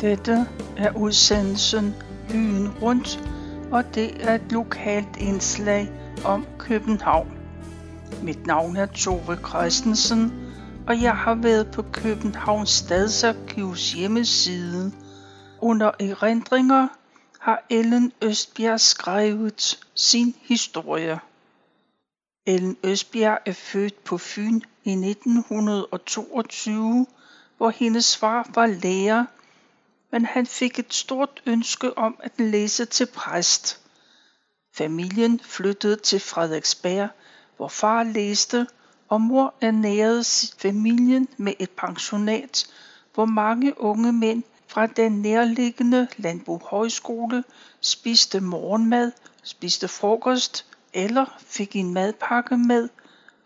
Dette er udsendelsen Byen Rundt, og det er et lokalt indslag om København. Mit navn er Tove Christensen, og jeg har været på Københavns Stadsarkivs hjemmeside. Under erindringer har Ellen Østbjerg skrevet sin historie. Ellen Østbjerg er født på Fyn i 1922, hvor hendes far var lærer men han fik et stort ønske om at læse til præst. Familien flyttede til Frederiksberg, hvor far læste, og mor ernærede familien med et pensionat, hvor mange unge mænd fra den nærliggende landbohøjskole spiste morgenmad, spiste frokost eller fik en madpakke med,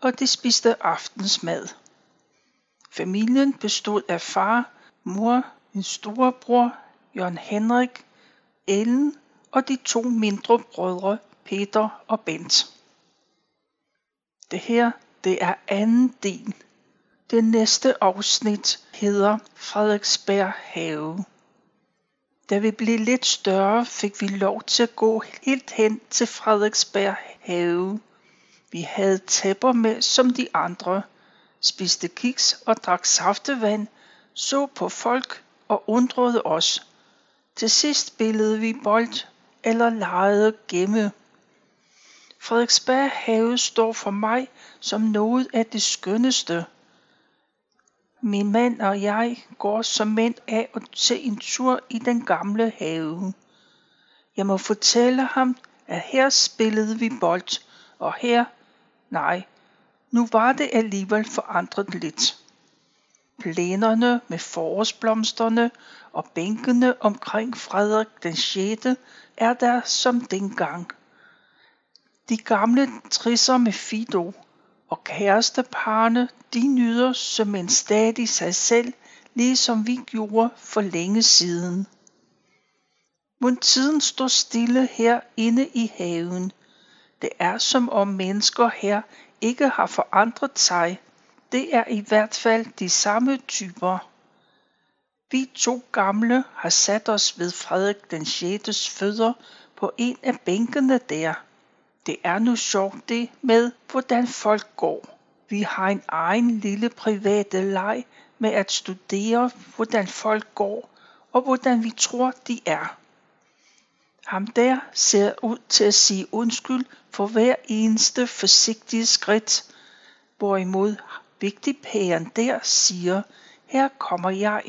og de spiste aftensmad. Familien bestod af far, mor, min storebror Jørgen Henrik, Ellen og de to mindre brødre Peter og Bent. Det her, det er anden del. Det næste afsnit hedder Frederiksberg Have. Da vi blev lidt større, fik vi lov til at gå helt hen til Frederiksberg Have. Vi havde tæpper med som de andre, spiste kiks og drak saftevand, så på folk og undrede os. Til sidst spillede vi bold eller legede gemme. Frederiksberg Have står for mig som noget af det skønneste. Min mand og jeg går som mænd af og til en tur i den gamle have. Jeg må fortælle ham, at her spillede vi bold, og her, nej, nu var det alligevel forandret lidt plænerne med forårsblomsterne og bænkene omkring Frederik den 6. er der som dengang. De gamle trisser med Fido og kæresteparne, de nyder som en stadig sig selv, ligesom vi gjorde for længe siden. Men tiden står stille her inde i haven. Det er som om mennesker her ikke har forandret sig det er i hvert fald de samme typer. Vi to gamle har sat os ved Frederik den 6. fødder på en af bænkene der. Det er nu sjovt det med, hvordan folk går. Vi har en egen lille private leg med at studere, hvordan folk går og hvordan vi tror, de er. Ham der ser ud til at sige undskyld for hver eneste forsigtige skridt, hvorimod Vigtigpæren der siger, her kommer jeg.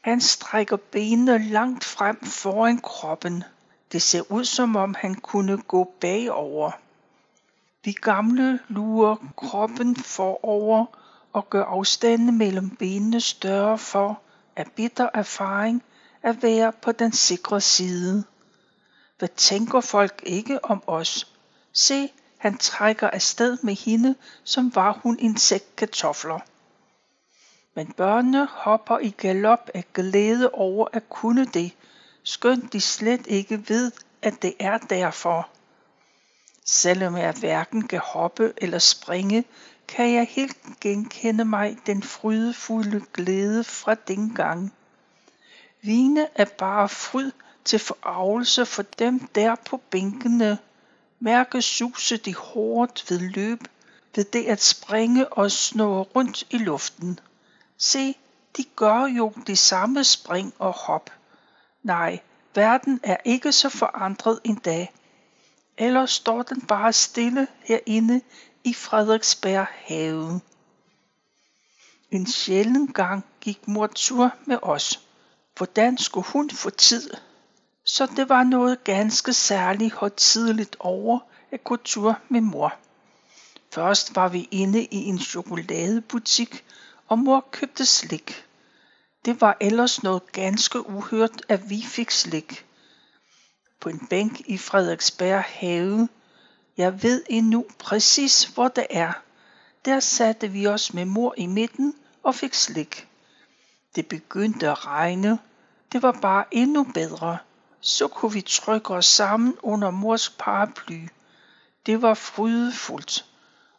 Han strækker benene langt frem foran kroppen. Det ser ud som om han kunne gå bagover. De gamle lurer kroppen forover og gør afstanden mellem benene større for, af bitter erfaring, at være på den sikre side. Hvad tænker folk ikke om os? Se, han trækker afsted med hende, som var hun en sæk kartofler. Men børnene hopper i galop af glæde over at kunne det, skønt de slet ikke ved, at det er derfor. Selvom jeg hverken kan hoppe eller springe, kan jeg helt genkende mig den frydefulde glæde fra dengang. Vine er bare fryd til forarvelse for dem der på bænkene, Mærke suset i hårdt ved løb, ved det at springe og snurre rundt i luften. Se, de gør jo de samme spring og hop. Nej, verden er ikke så forandret en dag. Eller står den bare stille herinde i Frederiksberg have. En sjælden gang gik mor tur med os. Hvordan skulle hun få tid så det var noget ganske særligt højtidligt over at gå tur med mor. Først var vi inde i en chokoladebutik, og mor købte slik. Det var ellers noget ganske uhørt, at vi fik slik. På en bænk i Frederiksberg have. Jeg ved endnu præcis, hvor det er. Der satte vi os med mor i midten og fik slik. Det begyndte at regne. Det var bare endnu bedre så kunne vi trykke os sammen under mors paraply. Det var frydefuldt,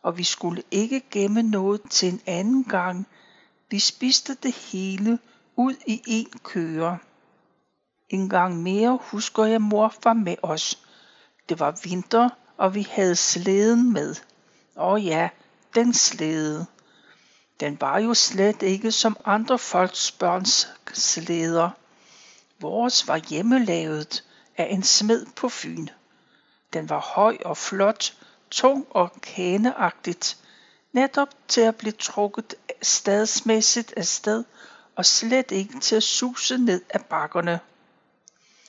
og vi skulle ikke gemme noget til en anden gang. Vi spiste det hele ud i en køre. En gang mere husker jeg mor var med os. Det var vinter, og vi havde slæden med. Og ja, den slæde. Den var jo slet ikke som andre folks børns slæder. Vores var hjemmelavet af en smed på Fyn. Den var høj og flot, tung og kaneagtigt, netop til at blive trukket stadsmæssigt af sted og slet ikke til at suse ned ad bakkerne.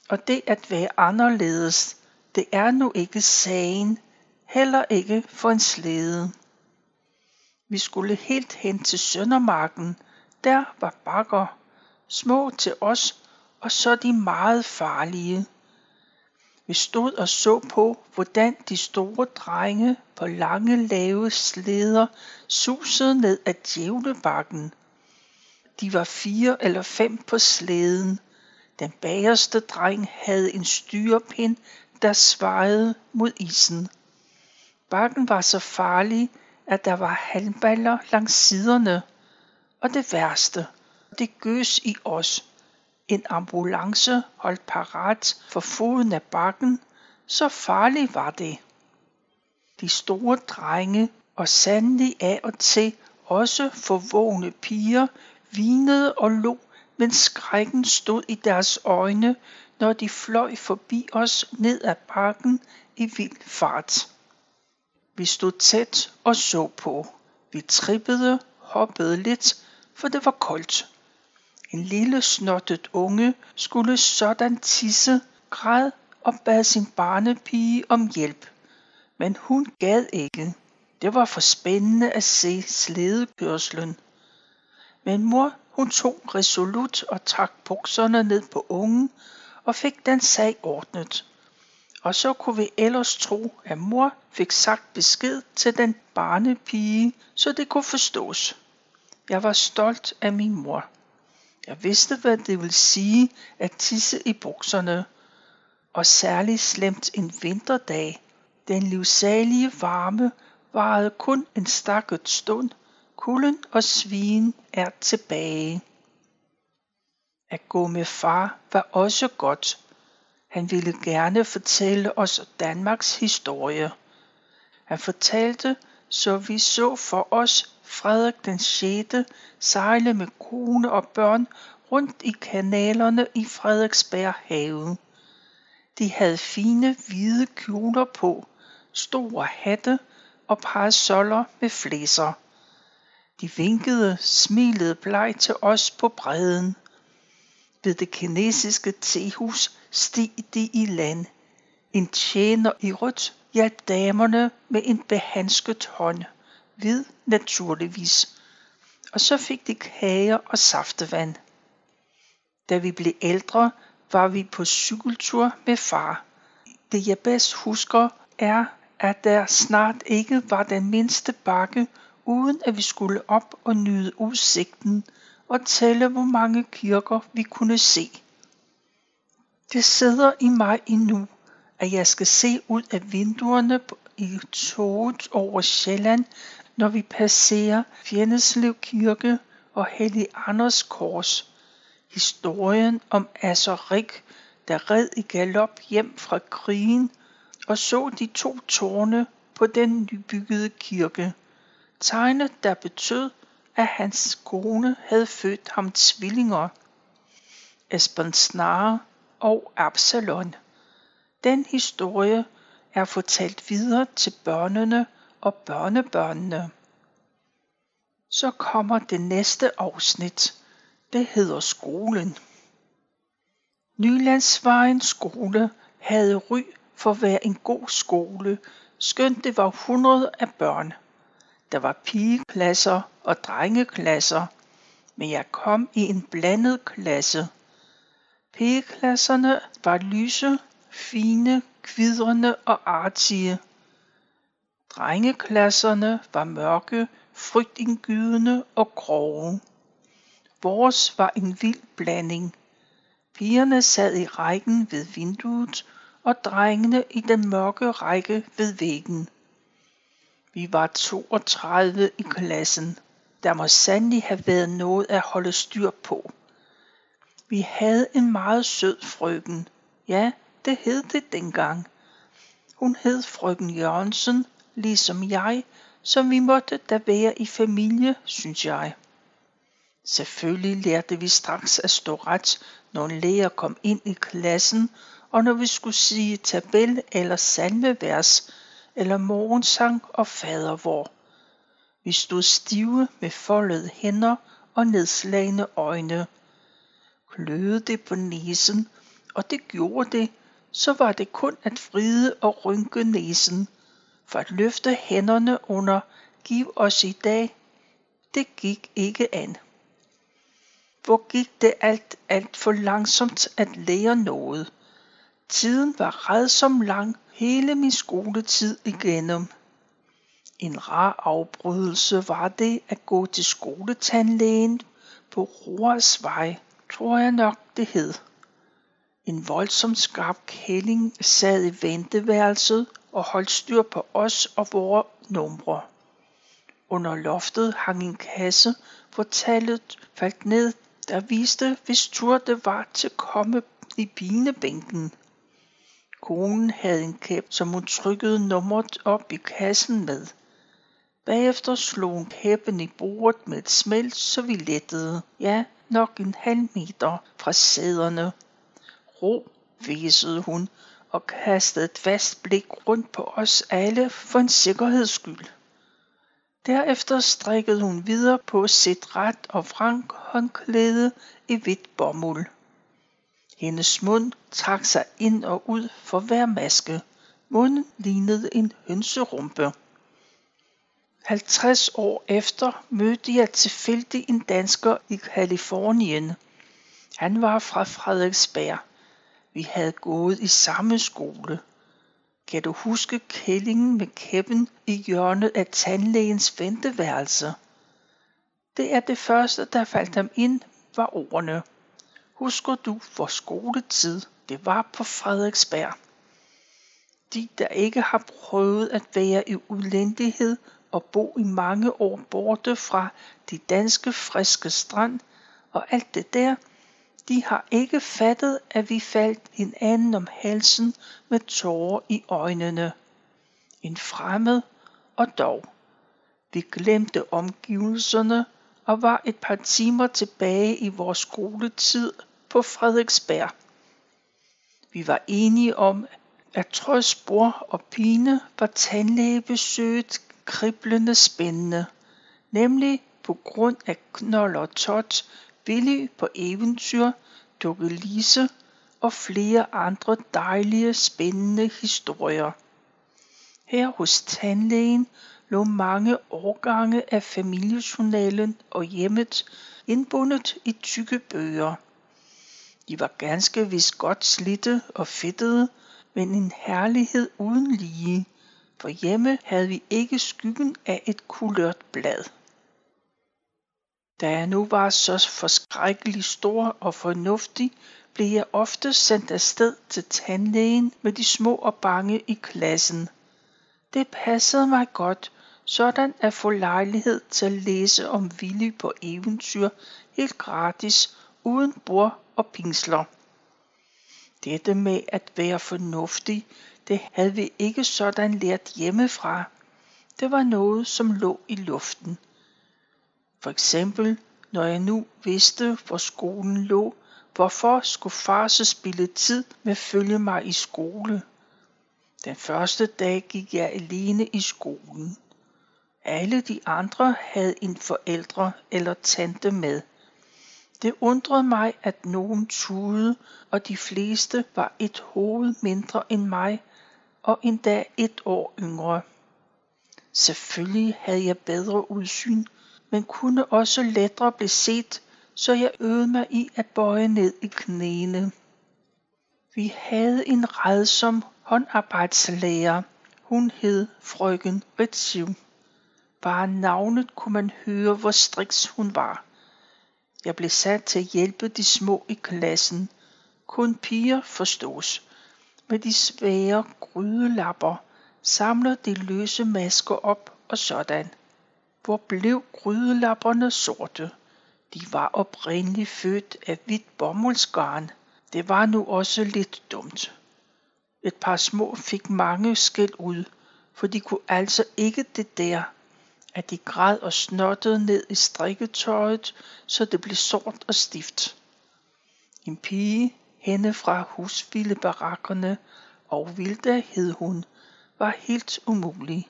Og det at være anderledes, det er nu ikke sagen, heller ikke for en slæde. Vi skulle helt hen til Søndermarken, der var bakker, små til os, og så de meget farlige. Vi stod og så på, hvordan de store drenge på lange lave slæder susede ned ad djævlebakken. De var fire eller fem på slæden. Den bagerste dreng havde en styrepind, der svajede mod isen. Bakken var så farlig, at der var halmballer langs siderne. Og det værste, det gøs i os. En ambulance holdt parat for foden af bakken, så farlig var det. De store drenge og sandelig af og til også forvågne piger vinede og lå, men skrækken stod i deres øjne, når de fløj forbi os ned ad bakken i vild fart. Vi stod tæt og så på. Vi trippede, hoppede lidt, for det var koldt. En lille snottet unge skulle sådan tisse, græd og bad sin barnepige om hjælp. Men hun gad ikke. Det var for spændende at se slædekørslen. Men mor, hun tog resolut og trak bukserne ned på ungen og fik den sag ordnet. Og så kunne vi ellers tro, at mor fik sagt besked til den barnepige, så det kunne forstås. Jeg var stolt af min mor. Jeg vidste, hvad det ville sige at tisse i bukserne, og særligt slemt en vinterdag. Den livsalige varme varede kun en stakket stund. Kulden og svigen er tilbage. At gå med far var også godt. Han ville gerne fortælle os Danmarks historie. Han fortalte, så vi så for os Frederik den 6. sejle med kone og børn rundt i kanalerne i Frederiksberg have. De havde fine hvide kjoler på, store hatte og parasoller med flæser. De vinkede, smilede bleg til os på bredden. Ved det kinesiske tehus steg de i land. En tjener i rødt hjalp damerne med en behandsket hånd. Hvid naturligvis. Og så fik de kager og saftevand. Da vi blev ældre, var vi på cykeltur med far. Det jeg bedst husker er, at der snart ikke var den mindste bakke, uden at vi skulle op og nyde udsigten og tælle, hvor mange kirker vi kunne se. Det sidder i mig endnu, at jeg skal se ud af vinduerne i toget over Sjælland, når vi passerer Fjenneslev Kirke og Hellig Anders Kors. Historien om Asserik, der red i galop hjem fra krigen og så de to tårne på den nybyggede kirke. Tegnet, der betød, at hans kone havde født ham tvillinger. Esben Snare og Absalon. Den historie er fortalt videre til børnene og børnebørnene. Så kommer det næste afsnit. Det hedder skolen. Nylandsvejen skole havde ry for at være en god skole, skønt det var hundrede af børn. Der var pigeklasser og drengeklasser, men jeg kom i en blandet klasse. Pigeklasserne var lyse, fine, kvidrende og artige. Drengeklasserne var mørke, frygtindgydende og grove. Vores var en vild blanding. Pigerne sad i rækken ved vinduet, og drengene i den mørke række ved væggen. Vi var 32 i klassen. Der må sandelig have været noget at holde styr på. Vi havde en meget sød frøken. Ja, det hed det dengang. Hun hed frøken Jørgensen, ligesom jeg, som vi måtte da være i familie, synes jeg. Selvfølgelig lærte vi straks at stå ret, når en lærer kom ind i klassen, og når vi skulle sige tabel eller salmevers, eller morgensang og fadervor. Vi stod stive med foldede hænder og nedslagende øjne. Kløede det på næsen, og det gjorde det, så var det kun at fride og rynke næsen, for at løfte hænderne under giv os i dag, det gik ikke an. Hvor gik det alt, alt for langsomt at lære noget. Tiden var redsom lang hele min skoletid igennem. En rar afbrydelse var det at gå til skoletandlægen på Roas vej, tror jeg nok det hed. En voldsom skarp kælling sad i venteværelset og holdt styr på os og vore numre. Under loftet hang en kasse, hvor tallet faldt ned, der viste, hvis tur det var til at komme i binebænken. Konen havde en kæp, som hun trykkede nummeret op i kassen med. Bagefter slog hun kæppen i bordet med et smæld, så vi lettede. Ja, nok en halv meter fra sæderne. Ro, visede hun og kastede et fast blik rundt på os alle for en sikkerheds skyld. Derefter strikkede hun videre på sit ret og frank håndklæde i hvidt bomuld. Hendes mund trak sig ind og ud for hver maske. Munden lignede en hønserumpe. 50 år efter mødte jeg tilfældig en dansker i Kalifornien. Han var fra Frederiksberg. Vi havde gået i samme skole. Kan du huske kællingen med kæppen i hjørnet af tandlægens venteværelse? Det er det første, der faldt ham ind, var ordene. Husker du, hvor skoletid det var på Frederiksberg? De, der ikke har prøvet at være i udlændighed og bo i mange år borte fra de danske friske strand og alt det der, de har ikke fattet, at vi faldt hinanden om halsen med tårer i øjnene. En fremmed og dog. Vi glemte omgivelserne og var et par timer tilbage i vores skoletid på Frederiksberg. Vi var enige om, at trods spor og pine var tandlægebesøget kriblende spændende, nemlig på grund af Knold og Tot, Willy på eventyr, Dukke Lise og flere andre dejlige spændende historier. Her hos tandlægen lå mange årgange af familiejournalen og hjemmet indbundet i tykke bøger. De var ganske vist godt slitte og fedtede, men en herlighed uden lige, for hjemme havde vi ikke skyggen af et kulørt blad. Da jeg nu var så forskrækkelig stor og fornuftig, blev jeg ofte sendt afsted til tandlægen med de små og bange i klassen. Det passede mig godt, sådan at få lejlighed til at læse om Willy på eventyr helt gratis, uden bord og pinsler. Dette med at være fornuftig, det havde vi ikke sådan lært hjemmefra. Det var noget, som lå i luften. For eksempel, når jeg nu vidste, hvor skolen lå, hvorfor skulle far så spille tid med at følge mig i skole? Den første dag gik jeg alene i skolen. Alle de andre havde en forældre eller tante med. Det undrede mig, at nogen tude, og de fleste var et hoved mindre end mig, og endda et år yngre. Selvfølgelig havde jeg bedre udsyn, men kunne også lettere blive set, så jeg øvede mig i at bøje ned i knæene. Vi havde en redsom håndarbejdslærer. Hun hed frøken Ritsiv. Bare navnet kunne man høre, hvor striks hun var. Jeg blev sat til at hjælpe de små i klassen. Kun piger forstås. Med de svære grydelapper samler de løse masker op og sådan. Hvor blev grydelapperne sorte? De var oprindeligt født af hvidt bomuldsgarn. Det var nu også lidt dumt. Et par små fik mange skæld ud, for de kunne altså ikke det der, at de græd og snottede ned i strikketøjet, så det blev sort og stift. En pige, hende fra husvildebarakkerne, og Vilda hed hun, var helt umulig.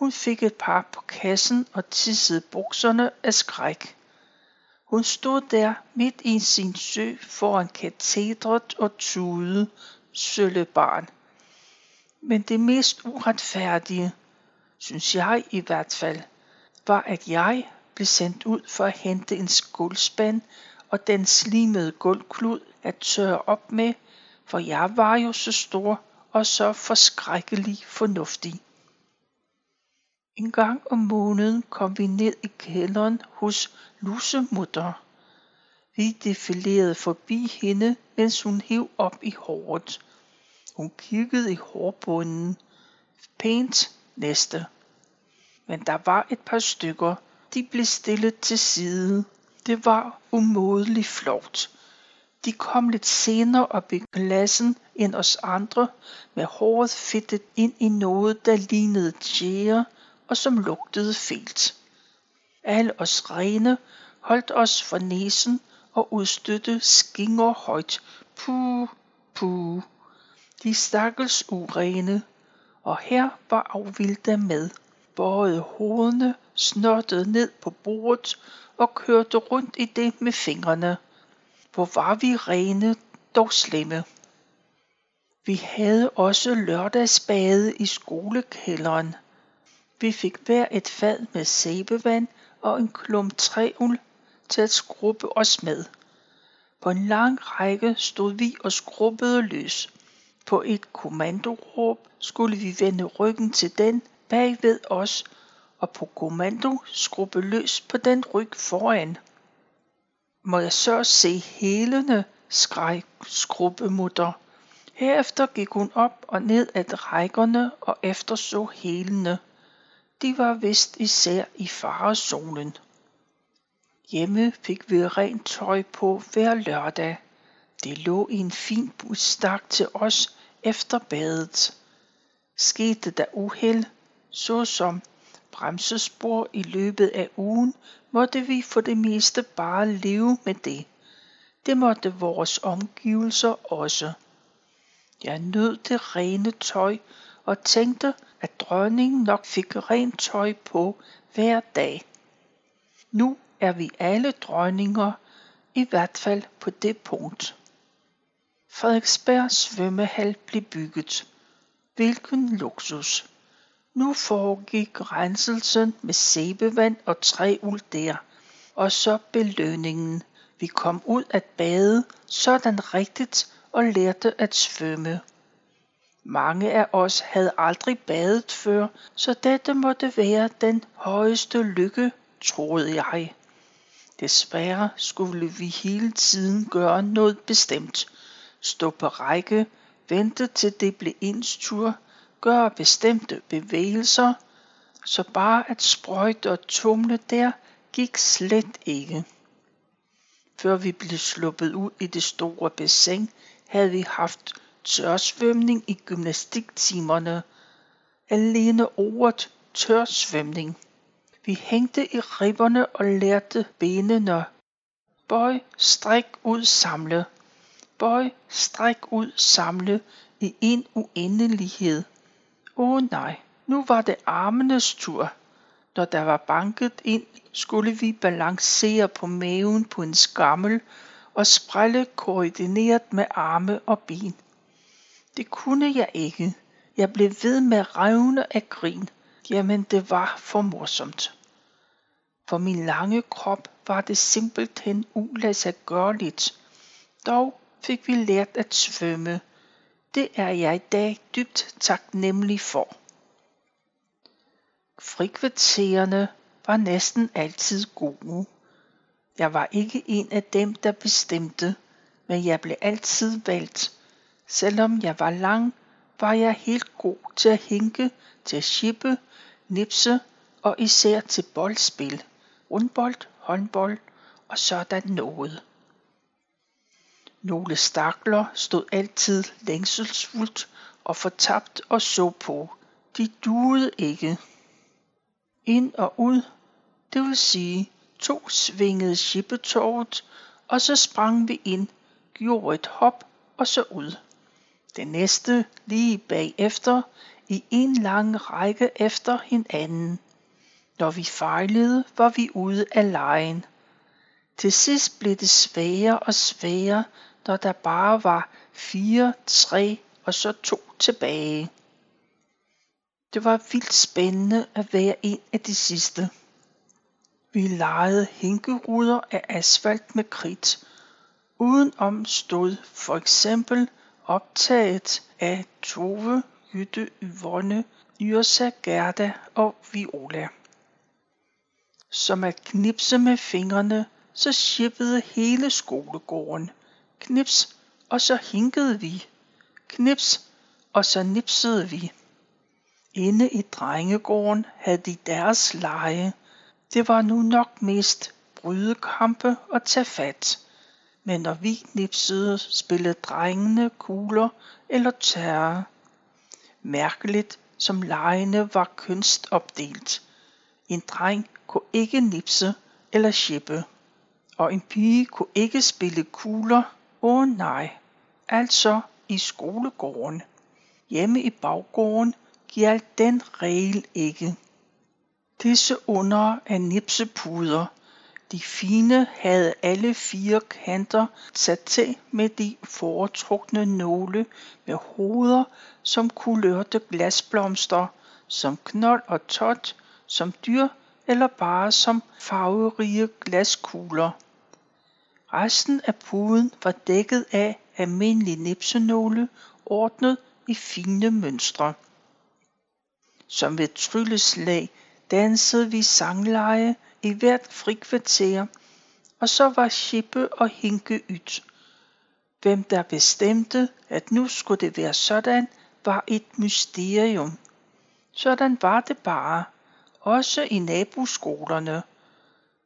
Hun fik et par på kassen og tissede bukserne af skræk. Hun stod der midt i sin sø foran katedret og tudede, sølle barn. Men det mest uretfærdige, synes jeg i hvert fald, var at jeg blev sendt ud for at hente en skuldspand og den slimede gulvklud at tørre op med, for jeg var jo så stor og så forskrækkelig fornuftig. En gang om måneden kom vi ned i kælderen hos lusemutter. Vi defilerede forbi hende, mens hun hev op i håret. Hun kiggede i hårbunden. Pænt næste. Men der var et par stykker. De blev stillet til side. Det var umådeligt flot. De kom lidt senere op i klassen end os andre, med håret fedtet ind i noget, der lignede tjære, og som lugtede fælt. Alle os rene holdt os for næsen og udstødte skinger højt. Puh, puh. De stakkels urene, og her var afvilda med. Bøjede hovedene, snottede ned på bordet og kørte rundt i det med fingrene. Hvor var vi rene, dog slemme. Vi havde også lørdagsbade i skolekælderen. Vi fik hver et fad med sæbevand og en klump træul til at skrubbe os med. På en lang række stod vi og skrubbede løs. På et kommandoråb skulle vi vende ryggen til den bag ved os, og på kommando skrubbe løs på den ryg foran. Må jeg så se helene, skreg skrubbemutter. Herefter gik hun op og ned ad rækkerne og efterså helene. De var vist især i farezonen. Hjemme fik vi rent tøj på hver lørdag. Det lå i en fin busstak til os efter badet. Skete der uheld, såsom bremsespor i løbet af ugen, måtte vi for det meste bare leve med det. Det måtte vores omgivelser også. Jeg nød det rene tøj og tænkte, at dronningen nok fik rent tøj på hver dag. Nu er vi alle dronninger, i hvert fald på det punkt. Frederiksberg svømmehal blev bygget. Hvilken luksus! Nu foregik renselsen med sæbevand og træuld der, og så belønningen. Vi kom ud at bade sådan rigtigt og lærte at svømme. Mange af os havde aldrig badet før, så dette måtte være den højeste lykke, troede jeg. Desværre skulle vi hele tiden gøre noget bestemt. Stå på række, vente til det blev ens tur, gøre bestemte bevægelser, så bare at sprøjte og tumle der gik slet ikke. Før vi blev sluppet ud i det store bassin, havde vi haft tørsvømning i gymnastiktimerne. Alene ordet tørsvømning. Vi hængte i ribberne og lærte benene. Bøj, stræk ud, samle. Bøj, stræk ud, samle i en uendelighed. Åh oh, nej, nu var det armenes tur. Når der var banket ind, skulle vi balancere på maven på en skammel og sprælle koordineret med arme og ben. Det kunne jeg ikke. Jeg blev ved med revne af grin. Jamen, det var for morsomt. For min lange krop var det simpelthen uladsiggørligt. Dog fik vi lært at svømme. Det er jeg i dag dybt taknemmelig for. Frikvartererne var næsten altid gode. Jeg var ikke en af dem, der bestemte, men jeg blev altid valgt. Selvom jeg var lang, var jeg helt god til at hinke, til at chippe, nipse og især til boldspil, rundbold, håndbold og sådan noget. Nogle stakler stod altid længselsfuldt og fortabt og så på. De duede ikke. Ind og ud, det vil sige, to svingede shippetåret, og så sprang vi ind, gjorde et hop og så ud. Det næste lige bagefter i en lang række efter hinanden. Når vi fejlede, var vi ude af lejen. Til sidst blev det sværere og sværere, når der bare var fire, tre og så to tilbage. Det var vildt spændende at være en af de sidste. Vi legede hænkeruder af asfalt med kridt. Udenom stod for eksempel optaget af Tove, Jytte, Yvonne, Yrsa, Gerda og Viola. Som at knipse med fingrene, så shippede hele skolegården. Knips, og så hinkede vi. Knips, og så nipsede vi. Inde i drengegården havde de deres lege. Det var nu nok mest brydekampe og tage fat. Men når vi knipsede, spillede drengene kugler eller tærre. Mærkeligt, som legene var kønsopdelt. En dreng kunne ikke nipse eller chippe, og en pige kunne ikke spille kugler. Åh oh, nej, altså i skolegården. Hjemme i baggården gjaldt den regel ikke. Disse under af nipsepuder, de fine havde alle fire kanter sat til med de foretrukne nåle med hoveder som kulørte glasblomster, som knold og tot, som dyr eller bare som farverige glaskugler. Resten af puden var dækket af almindelige nipsenåle, ordnet i fine mønstre. Som ved trylleslag dansede vi sangleje i hvert frikvarter, og så var Chippe og Hinke ydt. Hvem der bestemte, at nu skulle det være sådan, var et mysterium. Sådan var det bare, også i naboskolerne.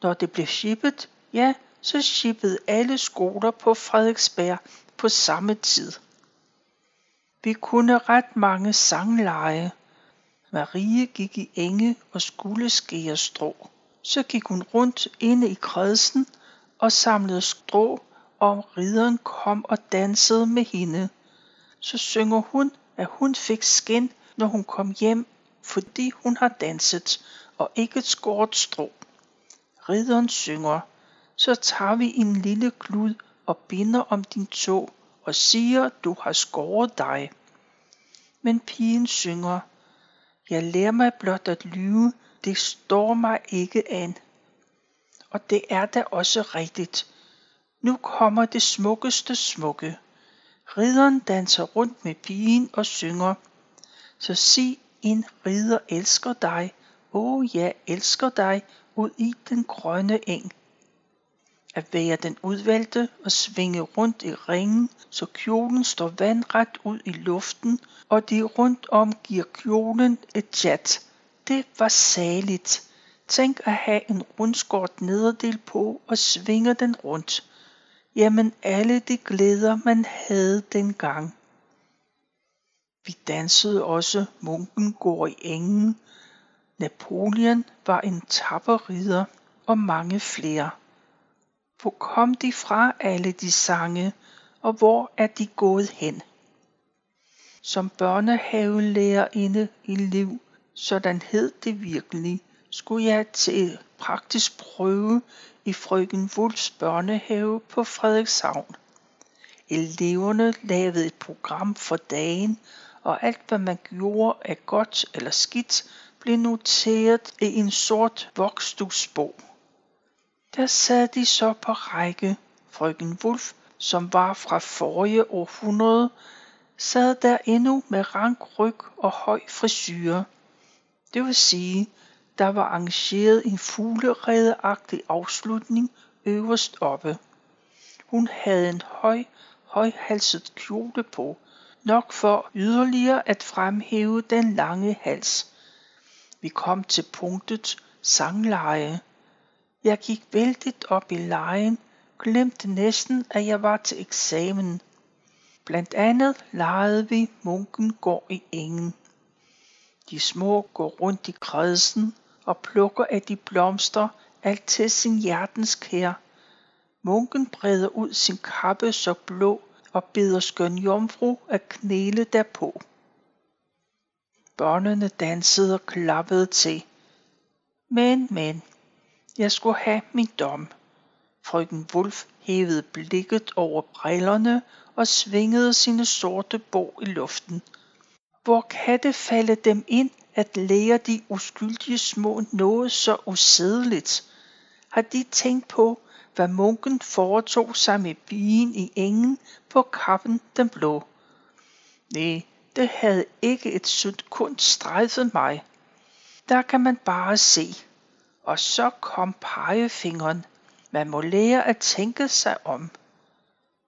Når det blev shippet, ja, så shippede alle skoler på Frederiksberg på samme tid. Vi kunne ret mange sangleje. Marie gik i enge og skulle skære strå. Så gik hun rundt inde i kredsen og samlede strå, og ridderen kom og dansede med hende. Så synger hun, at hun fik skin, når hun kom hjem, fordi hun har danset og ikke skåret strå. Ridderen synger, så tager vi en lille klud og binder om din tog og siger, du har skåret dig. Men pigen synger, jeg lærer mig blot at lyve, det står mig ikke an. Og det er da også rigtigt. Nu kommer det smukkeste smukke. Ridderen danser rundt med pigen og synger. Så sig en ridder elsker dig, åh oh, jeg elsker dig, ud i den grønne eng at være den udvalgte og svinge rundt i ringen, så kjolen står vandret ud i luften, og de rundt om giver kjolen et chat. Det var saligt. Tænk at have en rundskåret nederdel på og svinge den rundt. Jamen alle de glæder, man havde dengang. Vi dansede også munken går i engen. Napoleon var en tapper ridder og mange flere. Hvor kom de fra alle de sange, og hvor er de gået hen? Som børnehavelærerinde i liv, sådan hed det virkelig, skulle jeg til praktisk prøve i frøken Wulfs børnehave på Frederikshavn. Eleverne lavede et program for dagen, og alt hvad man gjorde af godt eller skidt, blev noteret i en sort voksdusbog. Der sad de så på række. Frøken Wulf, som var fra forrige århundrede, sad der endnu med rank ryg og høj frisyre. Det vil sige, der var arrangeret en fugleredeagtig afslutning øverst oppe. Hun havde en høj, højhalset kjole på, nok for yderligere at fremhæve den lange hals. Vi kom til punktet sangleje. Jeg gik vældigt op i lejen, glemte næsten, at jeg var til eksamen. Blandt andet legede vi munken går i engen. De små går rundt i kredsen og plukker af de blomster, alt til sin hjertens kær. Munken breder ud sin kappe så blå og beder skøn jomfru at knæle derpå. Børnene dansede og klappede til. Men, men, jeg skulle have min dom. Frøken Wolf hævede blikket over brillerne og svingede sine sorte bog i luften. Hvor kan det falde dem ind at lære de uskyldige små noget så usædeligt? Har de tænkt på, hvad munken foretog sig med bien i engen på kappen den blå? Nej, det havde ikke et sekund strejfet mig. Der kan man bare se. Og så kom pegefingeren. Man må lære at tænke sig om.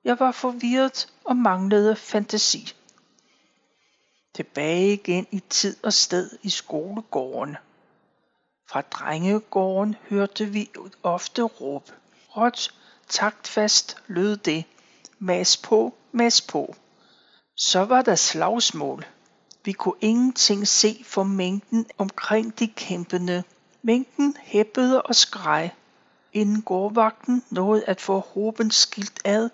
Jeg var forvirret og manglede fantasi. Tilbage igen i tid og sted i skolegården. Fra drengegården hørte vi ofte råb. Råt, taktfast lød det. Mas på, mas på. Så var der slagsmål. Vi kunne ingenting se for mængden omkring de kæmpende. Mængden hæppede og skreg. Inden gårdvagten nåede at få hoben skilt ad,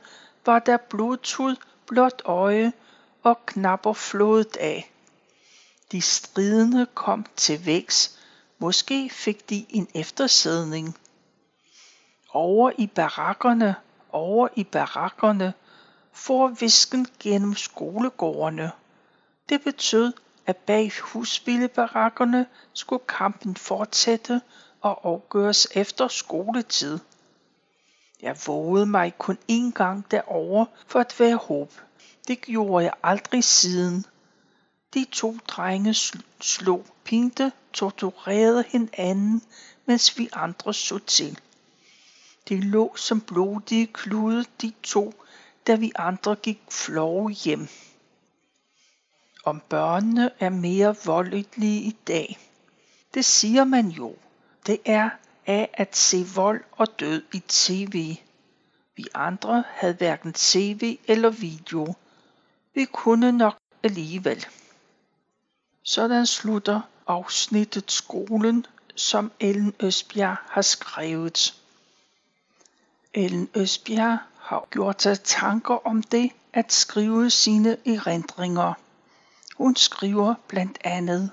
var der blodtud, blåt øje og knapper flået af. De stridende kom til væks. Måske fik de en eftersædning. Over i barakkerne, over i barakkerne, for visken gennem skolegårdene. Det betød, at bag husvildebarakkerne skulle kampen fortsætte og afgøres efter skoletid. Jeg vågede mig kun én gang derover for at være håb. Det gjorde jeg aldrig siden. De to drenge slog, pinte, torturerede hinanden, mens vi andre så til. De lå som blodige klude, de to, da vi andre gik flove hjem. Om børnene er mere voldelige i dag. Det siger man jo. Det er af at se vold og død i tv. Vi andre havde hverken tv eller video. Vi kunne nok alligevel. Sådan slutter afsnittet skolen, som Ellen Østbjerg har skrevet. Ellen Østbjerg har gjort sig tanker om det at skrive sine erindringer. Hun skriver blandt andet,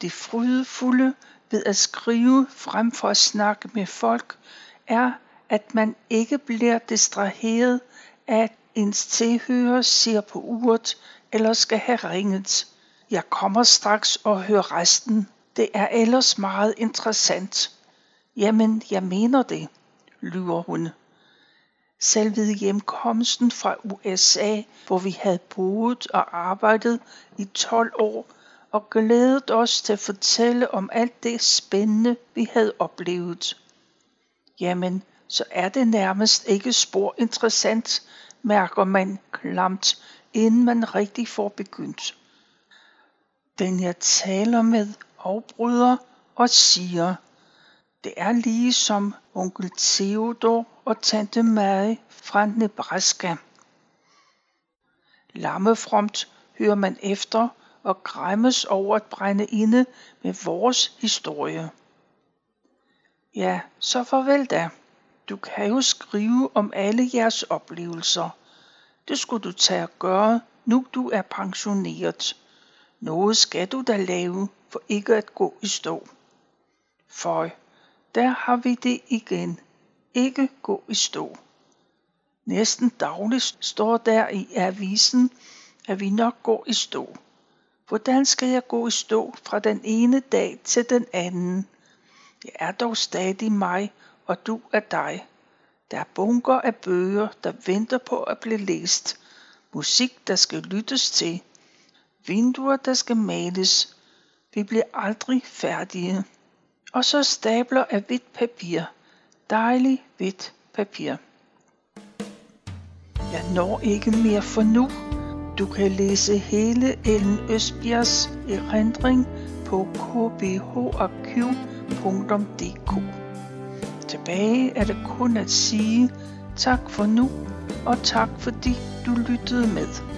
det frydefulde ved at skrive frem for at snakke med folk, er, at man ikke bliver distraheret af, ens tilhører ser på uret eller skal have ringet. Jeg kommer straks og hører resten. Det er ellers meget interessant. Jamen, jeg mener det, lyver hun. Selv ved hjemkomsten fra USA, hvor vi havde boet og arbejdet i 12 år, og glædet os til at fortælle om alt det spændende, vi havde oplevet. Jamen, så er det nærmest ikke spor interessant, mærker man klamt, inden man rigtig får begyndt. Den jeg taler med afbryder og siger, det er lige som onkel Theodor og tante Mary fra Nebraska. Lammefromt hører man efter og græmmes over at brænde inde med vores historie. Ja, så farvel da. Du kan jo skrive om alle jeres oplevelser. Det skulle du tage at gøre, nu du er pensioneret. Noget skal du da lave, for ikke at gå i stå. For der har vi det igen. Ikke gå i stå. Næsten dagligt står der i avisen, at vi nok går i stå. Hvordan skal jeg gå i stå fra den ene dag til den anden? Jeg er dog stadig mig, og du er dig. Der er bunker af bøger, der venter på at blive læst. Musik, der skal lyttes til. Vinduer, der skal males. Vi bliver aldrig færdige. Og så stabler af hvidt papir. Dejlig hvidt papir. Jeg når ikke mere for nu. Du kan læse hele Ellen Østbjergs erindring på kbharkiv.dk. Tilbage er det kun at sige tak for nu, og tak fordi du lyttede med.